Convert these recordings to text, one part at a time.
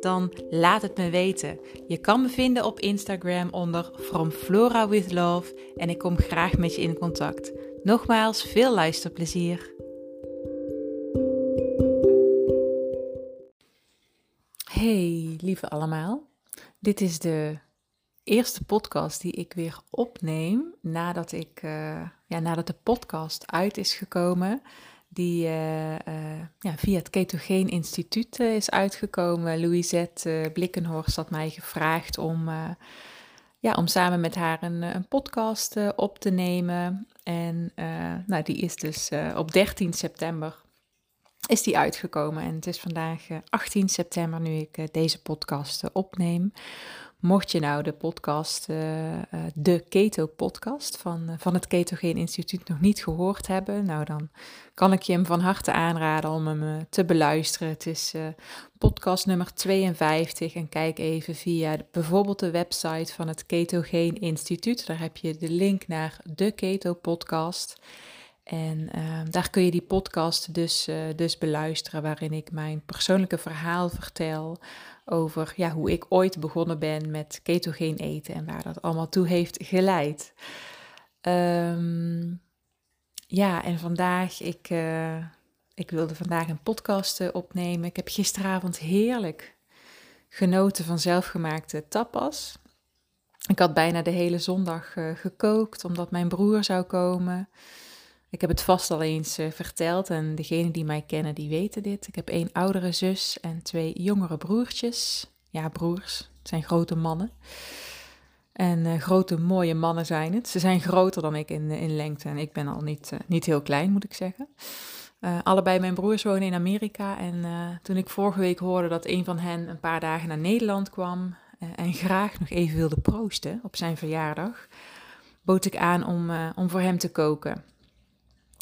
Dan laat het me weten. Je kan me vinden op Instagram onder From Flora with Love en ik kom graag met je in contact. Nogmaals, veel luisterplezier. Hey, lieve allemaal. Dit is de eerste podcast die ik weer opneem nadat, ik, uh, ja, nadat de podcast uit is gekomen die uh, uh, ja, via het Ketogeen Instituut uh, is uitgekomen. Louisette Blikkenhorst had mij gevraagd om, ja, om samen met haar een, een podcast op te nemen. En nou, die is dus op 13 september is die uitgekomen. En het is vandaag 18 september nu ik deze podcast opneem. Mocht je nou de podcast, uh, uh, de Keto podcast van, uh, van het Ketogeen Instituut nog niet gehoord hebben, nou dan kan ik je hem van harte aanraden om hem te beluisteren. Het is podcast nummer 52 en kijk even via bijvoorbeeld de website van het Ketogeen Instituut. Daar heb je de link naar de Keto podcast. En daar kun je die podcast dus, dus beluisteren, waarin ik mijn persoonlijke verhaal vertel over ja, hoe ik ooit begonnen ben met ketogeen eten en waar dat allemaal toe heeft geleid. Um, ja, en vandaag, ik, uh, ik wilde vandaag een podcast uh, opnemen. Ik heb gisteravond heerlijk genoten van zelfgemaakte tapas. Ik had bijna de hele zondag uh, gekookt, omdat mijn broer zou komen. Ik heb het vast al eens uh, verteld en degenen die mij kennen, die weten dit. Ik heb één oudere zus en twee jongere broertjes. Ja, broers. Het zijn grote mannen. En uh, grote, mooie mannen zijn het. Ze zijn groter dan ik in, in lengte en ik ben al niet, niet heel klein, moet ik zeggen. allebei mijn broers wonen in Amerika en toen ik vorige week hoorde dat een van hen een paar dagen naar Nederland kwam en graag nog even wilde proosten op zijn verjaardag, bood ik aan om, om voor hem te koken.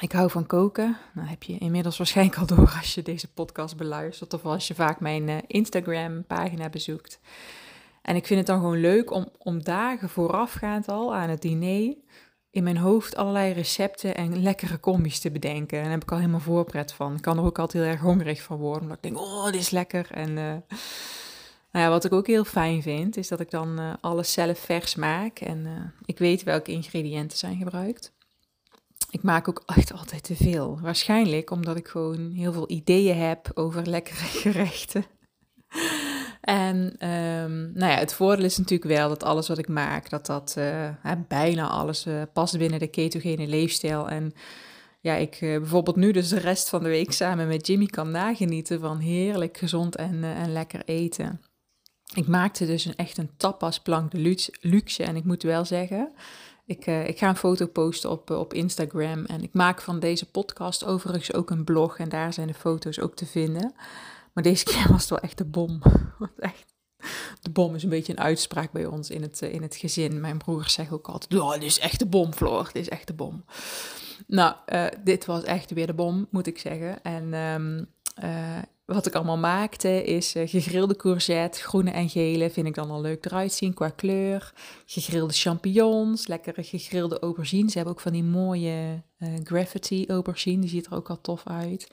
Ik hou van koken. Dat heb je inmiddels waarschijnlijk al door als je deze podcast beluistert of als je vaak mijn uh, Instagram-pagina bezoekt. En ik vind het dan gewoon leuk om, om dagen voorafgaand al aan het diner in mijn hoofd allerlei recepten en lekkere combi's te bedenken. En daar heb ik al helemaal voorpret van. Ik kan er ook altijd heel erg hongerig van worden. Omdat ik denk, oh, dit is lekker. En uh, nou ja, wat ik ook heel fijn vind, is dat ik dan uh, alles zelf vers maak. En ik weet welke ingrediënten zijn gebruikt. Ik maak ook echt altijd te veel. Waarschijnlijk omdat ik gewoon heel veel ideeën heb over lekkere gerechten. En um, nou ja, het voordeel is natuurlijk wel dat alles wat ik maak, dat dat uh, bijna alles uh, past binnen de ketogene leefstijl. En ja, ik uh, bijvoorbeeld nu dus de rest van de week samen met Jimmy kan nagenieten van heerlijk gezond en, en lekker eten. Ik maakte dus een, echt een tapasplank de luxe. En ik moet wel zeggen, ik, uh, ik ga een foto posten op, uh, op Instagram. En ik maak van deze podcast overigens ook een blog. En daar zijn de foto's ook te vinden. Maar deze keer was het wel echt de bom. echt, de bom is een beetje een uitspraak bij ons in het, uh, in het gezin. Mijn broers zeggen ook altijd: oh, dit is echt de bom, Floor. Dit is echt de bom. Nou, dit was echt weer de bom, moet ik zeggen. En um, wat ik allemaal maakte is uh, gegrilde courgette, groene en gele, vind ik dan al leuk eruit zien qua kleur. Gegrilde champignons, lekkere gegrilde aubergines. Ze hebben ook van die mooie uh, graffiti aubergine, die ziet er ook al tof uit.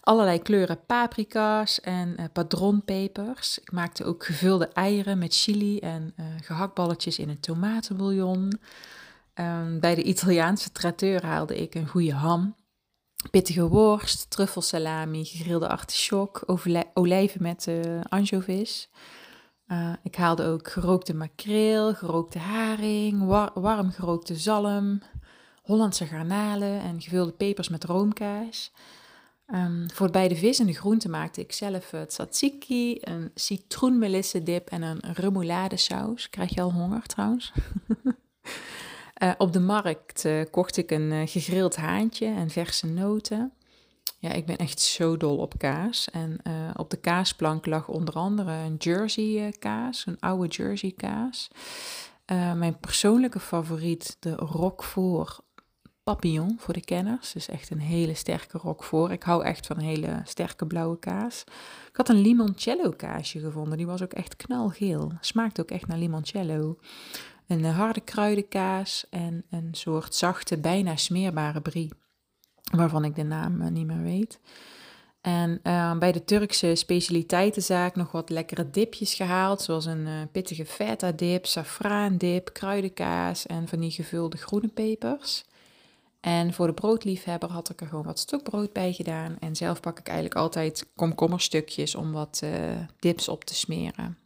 Allerlei kleuren paprika's en uh, padronpepers. Ik maakte ook gevulde eieren met chili en gehaktballetjes in een tomatenbouillon. Um, bij de Italiaanse traiteur haalde ik een goede ham pittige worst, truffelsalami, gegrilde artichok, olijven met uh, anchovies. Uh, ik haalde ook gerookte makreel, gerookte haring, warm gerookte zalm, Hollandse garnalen en gevulde pepers met roomkaas. Um, voor beide vis en de groenten maakte ik zelf het tzatziki, een citroenmelissendip en een remoulade saus. Krijg je al honger trouwens? Uh, op de markt uh, kocht ik een uh, gegrild haantje en verse noten. Ja, ik ben echt zo dol op kaas. En op de kaasplank lag onder andere een Jersey kaas, een oude Jersey kaas. Mijn persoonlijke favoriet, de Roquefort Papillon voor de kenners. Dus echt een hele sterke Roquefort. Ik hou echt van hele sterke blauwe kaas. Ik had een limoncello kaasje gevonden. Die was ook echt knalgeel. Smaakt ook echt naar limoncello. Een harde kruidenkaas en een soort zachte, bijna smeerbare brie. Waarvan ik de naam eh, niet meer weet. En uh, bij de Turkse specialiteitenzaak nog wat lekkere dipjes gehaald, zoals een pittige feta dip, safraandip, kruidenkaas en van die gevulde groene pepers. En voor de broodliefhebber had ik er gewoon wat stokbrood bij gedaan. En zelf pak ik eigenlijk altijd komkommerstukjes om wat dips op te smeren.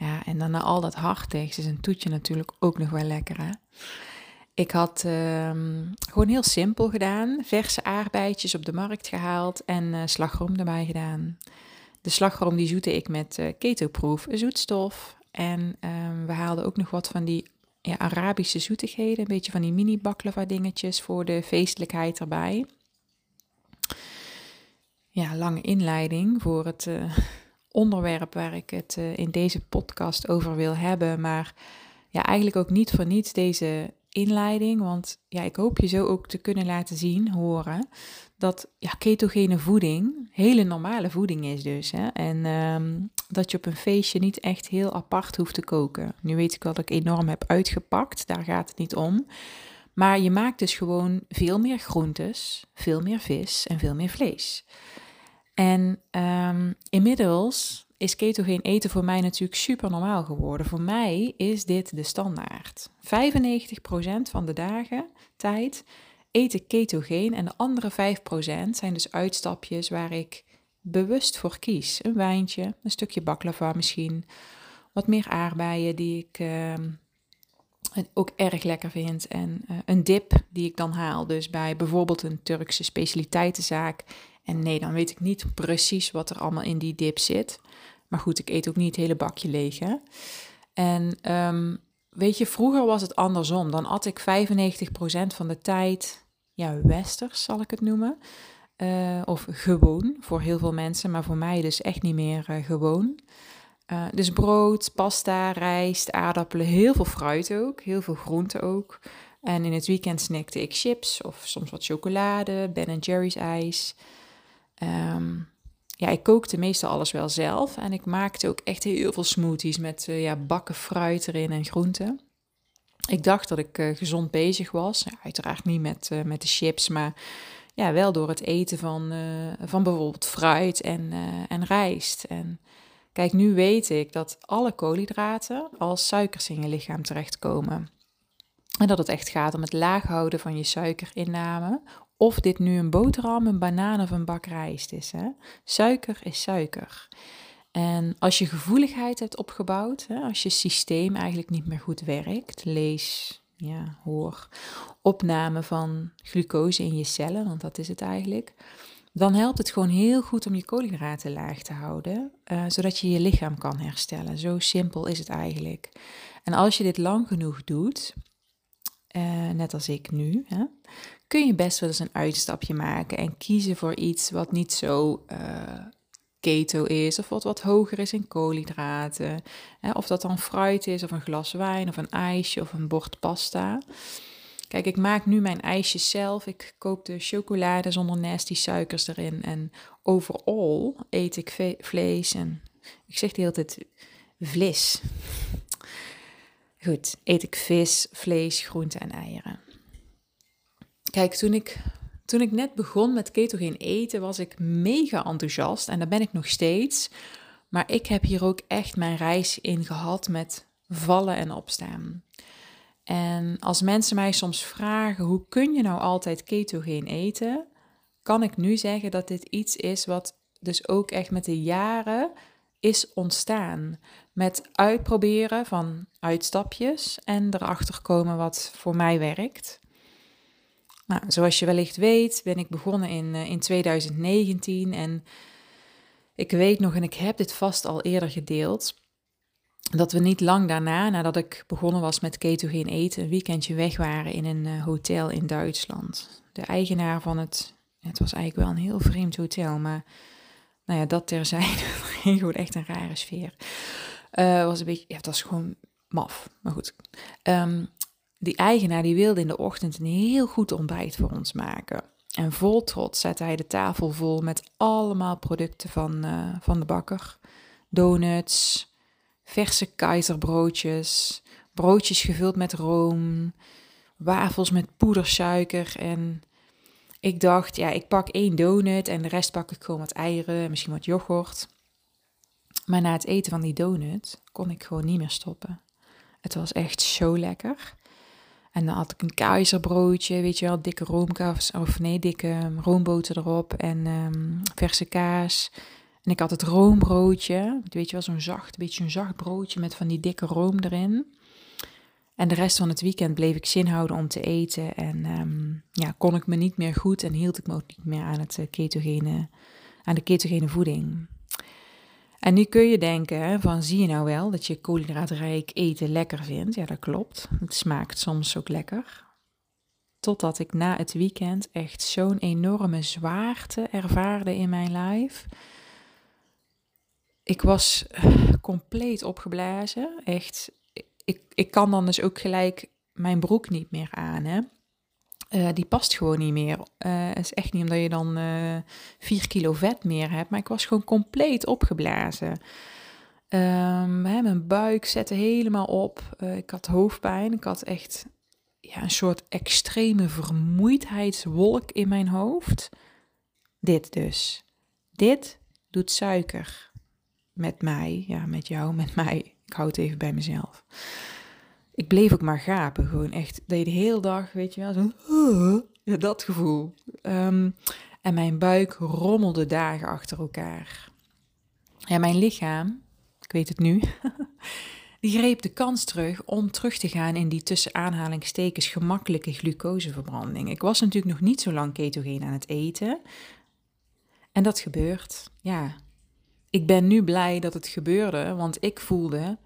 Ja, en dan na al dat hartigs is een toetje natuurlijk ook nog wel lekker hè. Ik had um, gewoon heel simpel gedaan. Verse aardbeidjes op de markt gehaald en uh, slagroom erbij gedaan. De slagroom die zoete ik met uh, ketoproof zoetstof. En um, we haalden ook nog wat van die ja, Arabische zoetigheden. Een beetje van die mini baklava dingetjes voor de feestelijkheid erbij. Ja, lange inleiding voor het uh, onderwerp waar ik het in deze podcast over wil hebben. Maar ja, eigenlijk ook niet voor niets deze inleiding, want ja, ik hoop je zo ook te kunnen laten zien, horen, dat ja, ketogene voeding hele normale voeding is dus. Hè? En um, dat je op een feestje niet echt heel apart hoeft te koken. Nu weet ik wat ik enorm heb uitgepakt, daar gaat het niet om. Maar je maakt dus gewoon veel meer groentes, veel meer vis en veel meer vlees. En um, inmiddels is ketogeen eten voor mij natuurlijk super normaal geworden. Voor mij is dit de standaard. 95% van de dagen tijd eet ik ketogeen en de andere 5% zijn dus uitstapjes waar ik bewust voor kies. Een wijntje, een stukje baklava misschien, wat meer aardbeien die ik uh, ook erg lekker vind en uh, een dip die ik dan haal. Dus bij bijvoorbeeld een Turkse specialiteitenzaak. En nee, dan weet ik niet precies wat er allemaal in die dip zit. Maar goed, ik eet ook niet het hele bakje leeg. Hè? En um, weet je, vroeger was het andersom. Dan at ik 95% van de tijd, ja, westers zal ik het noemen. Uh, of gewoon voor heel veel mensen, maar voor mij dus echt niet meer uh, gewoon. Uh, dus brood, pasta, rijst, aardappelen, heel veel fruit ook, heel veel groente ook. En in het weekend snackte ik chips of soms wat chocolade, Ben Jerry's ijs. Um, ja, ik kookte meestal alles wel zelf. En ik maakte ook echt heel veel smoothies met uh, ja, bakken fruit erin en groenten. Ik dacht dat ik uh, gezond bezig was. Ja, uiteraard niet met, uh, met de chips, maar ja, wel door het eten van, van bijvoorbeeld fruit en, en rijst. En kijk, nu weet ik dat alle koolhydraten als suikers in je lichaam terechtkomen. En dat het echt gaat om het laag houden van je suikerinname of dit nu een boterham, een banaan of een bak rijst is. Hè? Suiker is suiker. En als je gevoeligheid hebt opgebouwd, hè, als je systeem eigenlijk niet meer goed werkt, lees, ja, hoor, opname van glucose in je cellen, want dat is het eigenlijk, dan helpt het gewoon heel goed om je koolhydraten laag te houden, uh, zodat je je lichaam kan herstellen. Zo simpel is het eigenlijk. En als je dit lang genoeg doet, uh, net als ik nu, hè, kun je best wel eens een uitstapje maken en kiezen voor iets wat niet zo uh, keto is of wat wat hoger is in koolhydraten. Hè, of dat dan fruit is of een glas wijn of een ijsje of een bord pasta. Kijk, ik maak nu mijn ijsjes zelf. Ik koop de chocolade zonder nasty suikers erin. En overal eet ik vlees en ik zeg de hele tijd vlees. Goed, eet ik vis, vlees, groenten en eieren. Kijk, toen ik, toen ik net begon met ketogeen eten, was ik mega enthousiast. En daar ben ik nog steeds. Maar ik heb hier ook echt mijn reis in gehad met vallen en opstaan. En als mensen mij soms vragen, hoe kun je nou altijd ketogeen eten? Kan ik nu zeggen dat dit iets is wat dus ook echt met de jaren is ontstaan. Met uitproberen van uitstapjes en erachter komen wat voor mij werkt. Nou, zoals je wellicht weet, ben ik begonnen in, uh, in 2019 en ik weet nog, en ik heb dit vast al eerder gedeeld, dat we niet lang daarna, nadat ik begonnen was met ketogeen eten, een weekendje weg waren in een uh, hotel in Duitsland. De eigenaar van het, het was eigenlijk wel een heel vreemd hotel, maar nou ja, dat terzijde, gewoon echt een rare sfeer. Uh, was een beetje, ja, het was gewoon maf, maar goed. Ehm, die eigenaar die wilde in de ochtend een heel goed ontbijt voor ons maken. En vol trots zette hij de tafel vol met allemaal producten van, uh, van de bakker. Donuts, verse keizerbroodjes, broodjes gevuld met room, wafels met poedersuiker. En ik dacht, ja, ik pak één donut en de rest pak ik gewoon wat eieren, misschien wat yoghurt. Maar na het eten van die donut kon ik gewoon niet meer stoppen. Het was echt zo lekker. En dan had ik een keizerbroodje, weet je wel, dikke roomkaas, of nee, dikke roomboter erop en um, verse kaas. En ik had het roombroodje, weet je wel, zo'n zacht, beetje een zacht broodje met van die dikke room erin. En de rest van het weekend bleef ik zin houden om te eten. En um, ja, kon ik me niet meer goed en hield ik me ook niet meer aan, het eh, ketogene, aan de ketogene voeding. En nu kun je denken van, zie je nou wel dat je koolhydraatrijk eten lekker vindt? Ja, dat klopt. Het smaakt soms ook lekker. Totdat ik na het weekend echt zo'n enorme zwaarte ervaarde in mijn lijf. Ik was eh, compleet opgeblazen. Echt, ik, ik kan dan dus ook gelijk mijn broek niet meer aan. Hè? Uh, die past gewoon niet meer. Het is echt niet omdat je dan uh, eh, 4 kilo vet meer hebt, maar ik was gewoon compleet opgeblazen. Um, hè, mijn buik zette helemaal op. ik had hoofdpijn. Ik had echt ja, een soort extreme vermoeidheidswolk in mijn hoofd. Dit dus. Dit doet suiker met mij. Ja, met jou, met mij. Ik hou het even bij mezelf ik bleef ook maar gapen. Gewoon echt, je de hele dag, weet je wel, zo, ja, dat gevoel. Um, en mijn buik rommelde dagen achter elkaar. Ja, mijn lichaam, ik weet het nu, die greep de kans terug om terug te gaan in die tussen aanhalingstekens gemakkelijke glucoseverbranding. Ik was natuurlijk nog niet zo lang ketogeen aan het eten. En dat gebeurt, ja. Ik ben nu blij dat het gebeurde, want ik voelde,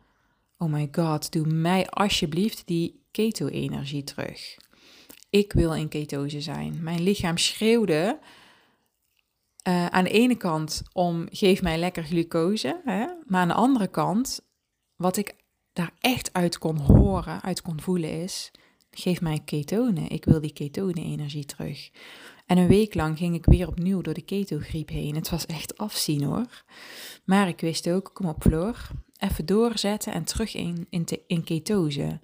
Oh my god, doe mij alsjeblieft die keto-energie terug. Ik wil in ketose zijn. Mijn lichaam schreeuwde uh, aan de ene kant om geef mij lekker glucose, hè? maar aan de andere kant, wat ik daar echt uit kon horen, uit kon voelen is, geef mij ketonen. Ik wil die ketone-energie terug. En een week lang ging ik weer opnieuw door de ketogriep heen. Het was echt afzien hoor. Maar ik wist ook, kom op Floor, even doorzetten en terug in, in, in ketose.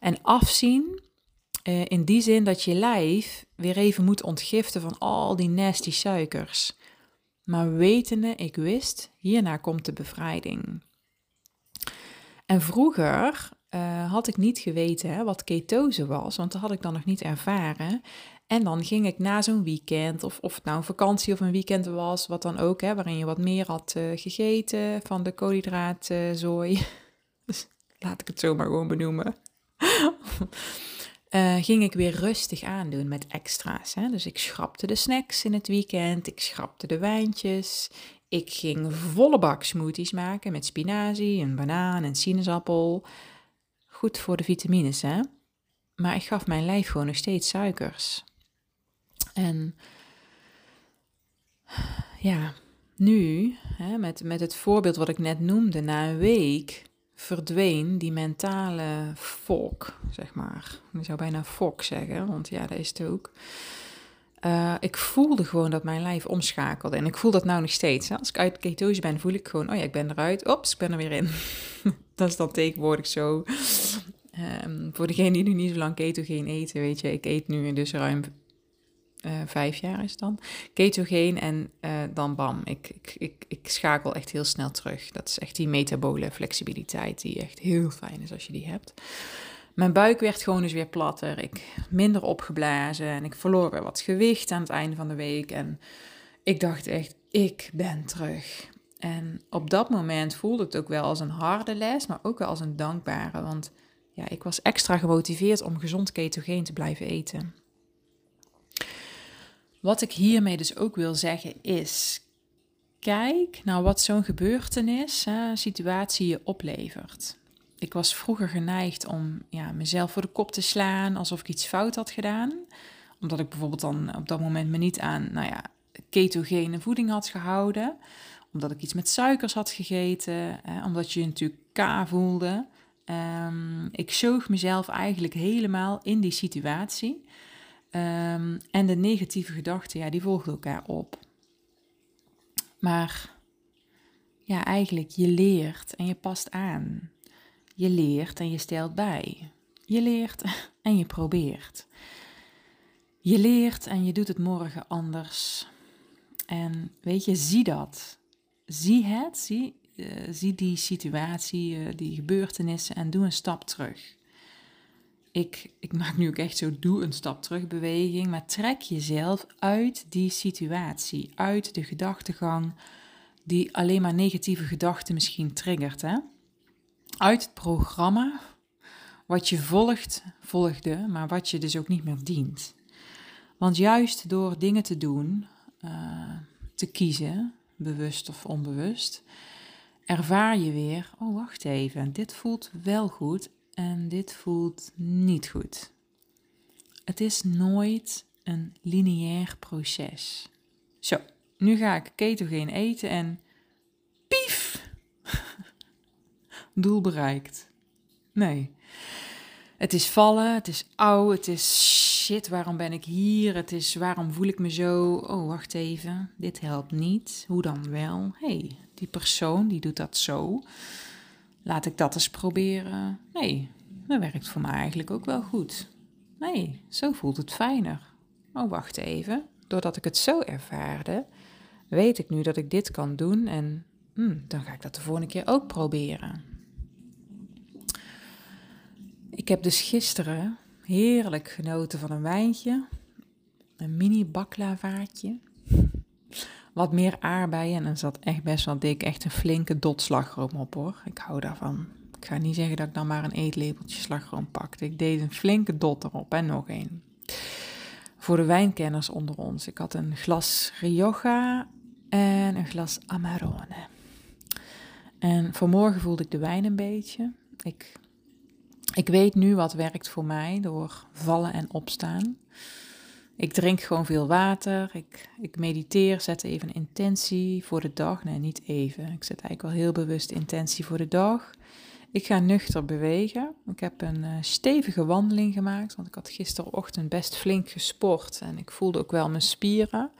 En afzien uh, in die zin dat je lijf weer even moet ontgiften van al die nasty suikers. Maar wetende, ik wist, hierna komt de bevrijding. En vroeger uh, had ik niet geweten hè, wat ketose was, want dat had ik dan nog niet ervaren. En dan ging ik na zo'n weekend, of, of het nou een vakantie of een weekend was, wat dan ook, hè, waarin je wat meer had uh, gegeten van de koolhydraatzooi. dus laat ik het zo maar gewoon benoemen. uh, ging ik weer rustig aandoen met extra's. Hè? Dus ik schrapte de snacks in het weekend, ik schrapte de wijntjes. Ik ging volle bak smoothies maken met spinazie, een banaan en sinaasappel. Goed voor de vitamines, hè? Maar ik gaf mijn lijf gewoon nog steeds suikers. En ja, nu, hè, met, met het voorbeeld wat ik net noemde, na een week verdween die mentale fok, zeg maar. Ik zou bijna fok zeggen, want ja, dat is het ook. Uh, ik voelde gewoon dat mijn lijf omschakelde. En ik voel dat nou nog steeds. Hè. Als ik uit ketose ben, voel ik gewoon, oh ja, ik ben eruit. Ops, ik ben er weer in. dat is dan tegenwoordig zo. Um, voor degenen die nu niet zo lang ketogeen eten, weet je, ik eet nu dus ruim uh, vijf jaar is dan, ketogeen en uh, dan bam, ik, ik, ik, ik schakel echt heel snel terug. Dat is echt die metabole flexibiliteit die echt heel fijn is als je die hebt. Mijn buik werd gewoon dus weer platter, ik minder opgeblazen en ik verloor weer wat gewicht aan het einde van de week. En ik dacht echt, ik ben terug. En op dat moment voelde het ook wel als een harde les, maar ook wel als een dankbare. Want ja, ik was extra gemotiveerd om gezond ketogeen te blijven eten. Wat ik hiermee dus ook wil zeggen is, kijk naar wat zo'n gebeurtenis, hè, situatie je oplevert. Ik was vroeger geneigd om ja, mezelf voor de kop te slaan alsof ik iets fout had gedaan. Omdat ik bijvoorbeeld dan op dat moment me niet aan nou ja, ketogene voeding had gehouden. Omdat ik iets met suikers had gegeten. Hè, omdat je je natuurlijk K voelde. Ehm, ik zoog mezelf eigenlijk helemaal in die situatie. Ehm, en de negatieve gedachten, ja, die volgden elkaar op. Maar ja, eigenlijk, je leert en je past aan. Je leert en je stelt bij. Je leert en je probeert. Je leert en je doet het morgen anders. En weet je, zie dat. Zie het, zie, uh, zie die situatie, uh, die gebeurtenissen en doe een stap terug. Ik, ik maak nu ook echt zo doe een stap terug beweging, maar trek jezelf uit die situatie, uit de gedachtegang die alleen maar negatieve gedachten misschien triggert. Hè? Uit het programma wat je volgt, volgde, maar wat je dus ook niet meer dient. Want juist door dingen te doen, uh, te kiezen, bewust of onbewust, ervaar je weer, oh wacht even, dit voelt wel goed en dit voelt niet goed. Het is nooit een lineair proces. Zo, nu ga ik ketogeen eten en pief, doel bereikt. Nee, het is vallen, het is oud, het is shit, waarom ben ik hier? Het is waarom voel ik me zo? Oh, wacht even, dit helpt niet. Hoe dan wel? hey, die persoon die doet dat zo. Laat ik dat eens proberen. Nee, dat werkt voor mij eigenlijk ook wel goed. Nee, zo voelt het fijner. Oh, wacht even. Doordat ik het zo ervaarde, weet ik nu dat ik dit kan doen en hmm, dan ga ik dat de volgende keer ook proberen. Ik heb dus gisteren heerlijk genoten van een wijntje. Een mini baklavaatje. Wat meer aardbeien en dan zat echt best wel dik. Echt een flinke dot slagroom op hoor. Ik hou daarvan. Ik ga niet zeggen dat ik dan maar een eetlepeltje slagroom pakte. Ik deed een flinke dot erop en nog één. Voor de wijnkenners onder ons. Ik had een glas Rioja en een glas Amarone. En vanmorgen voelde ik de wijn een beetje. Ik ik weet nu wat werkt voor mij door vallen en opstaan. Ik drink gewoon veel water. Ik, ik mediteer, zet even een intentie voor de dag. Nee, niet even. Ik zet eigenlijk wel heel bewust intentie voor de dag. Ik ga nuchter bewegen. Ik heb een uh, stevige wandeling gemaakt, want ik had gisterochtend best flink gesport en ik voelde ook wel mijn spieren.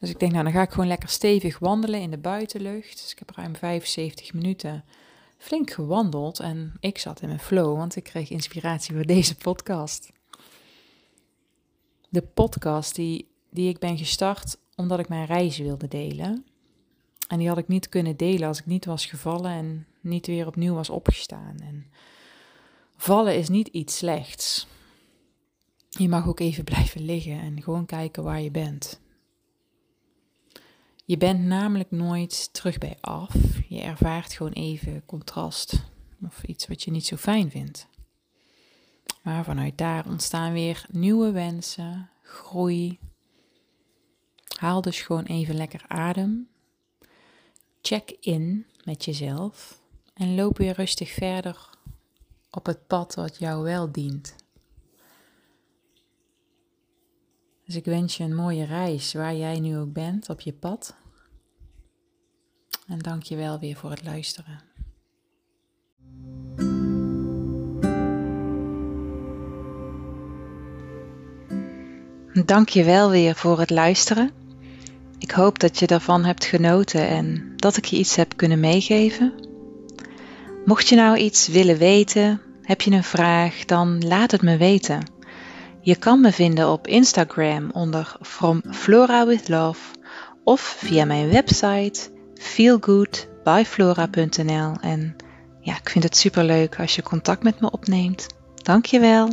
Dus ik denk, nou dan ga ik gewoon lekker stevig wandelen in de buitenlucht. Dus ik heb ruim 75 minuten flink gewandeld en ik zat in mijn flow, want ik kreeg inspiratie voor deze podcast. De podcast die, die ik ben gestart omdat ik mijn reis wilde delen. En die had ik niet kunnen delen als ik niet was gevallen en niet weer opnieuw was opgestaan. En vallen is niet iets slechts. Je mag ook even blijven liggen en gewoon kijken waar je bent. Je bent namelijk nooit terug bij af. Je ervaart gewoon even contrast of iets wat je niet zo fijn vindt. Maar vanuit daar ontstaan weer nieuwe wensen, groei. Haal dus gewoon even lekker adem. Check in met jezelf en loop weer rustig verder op het pad wat jou wel dient. Dus ik wens je een mooie reis waar jij nu ook bent op je pad. En dank je wel weer voor het luisteren. Dank je wel weer voor het luisteren. Ik hoop dat je daarvan hebt genoten en dat ik je iets heb kunnen meegeven. Mocht je nou iets willen weten, heb je een vraag, dan laat het me weten. Je kan me vinden op Instagram onder From Flora with Love of via mijn website feelgoodbyflora.nl. En ja, ik vind het super leuk als je contact met me opneemt. Dankjewel.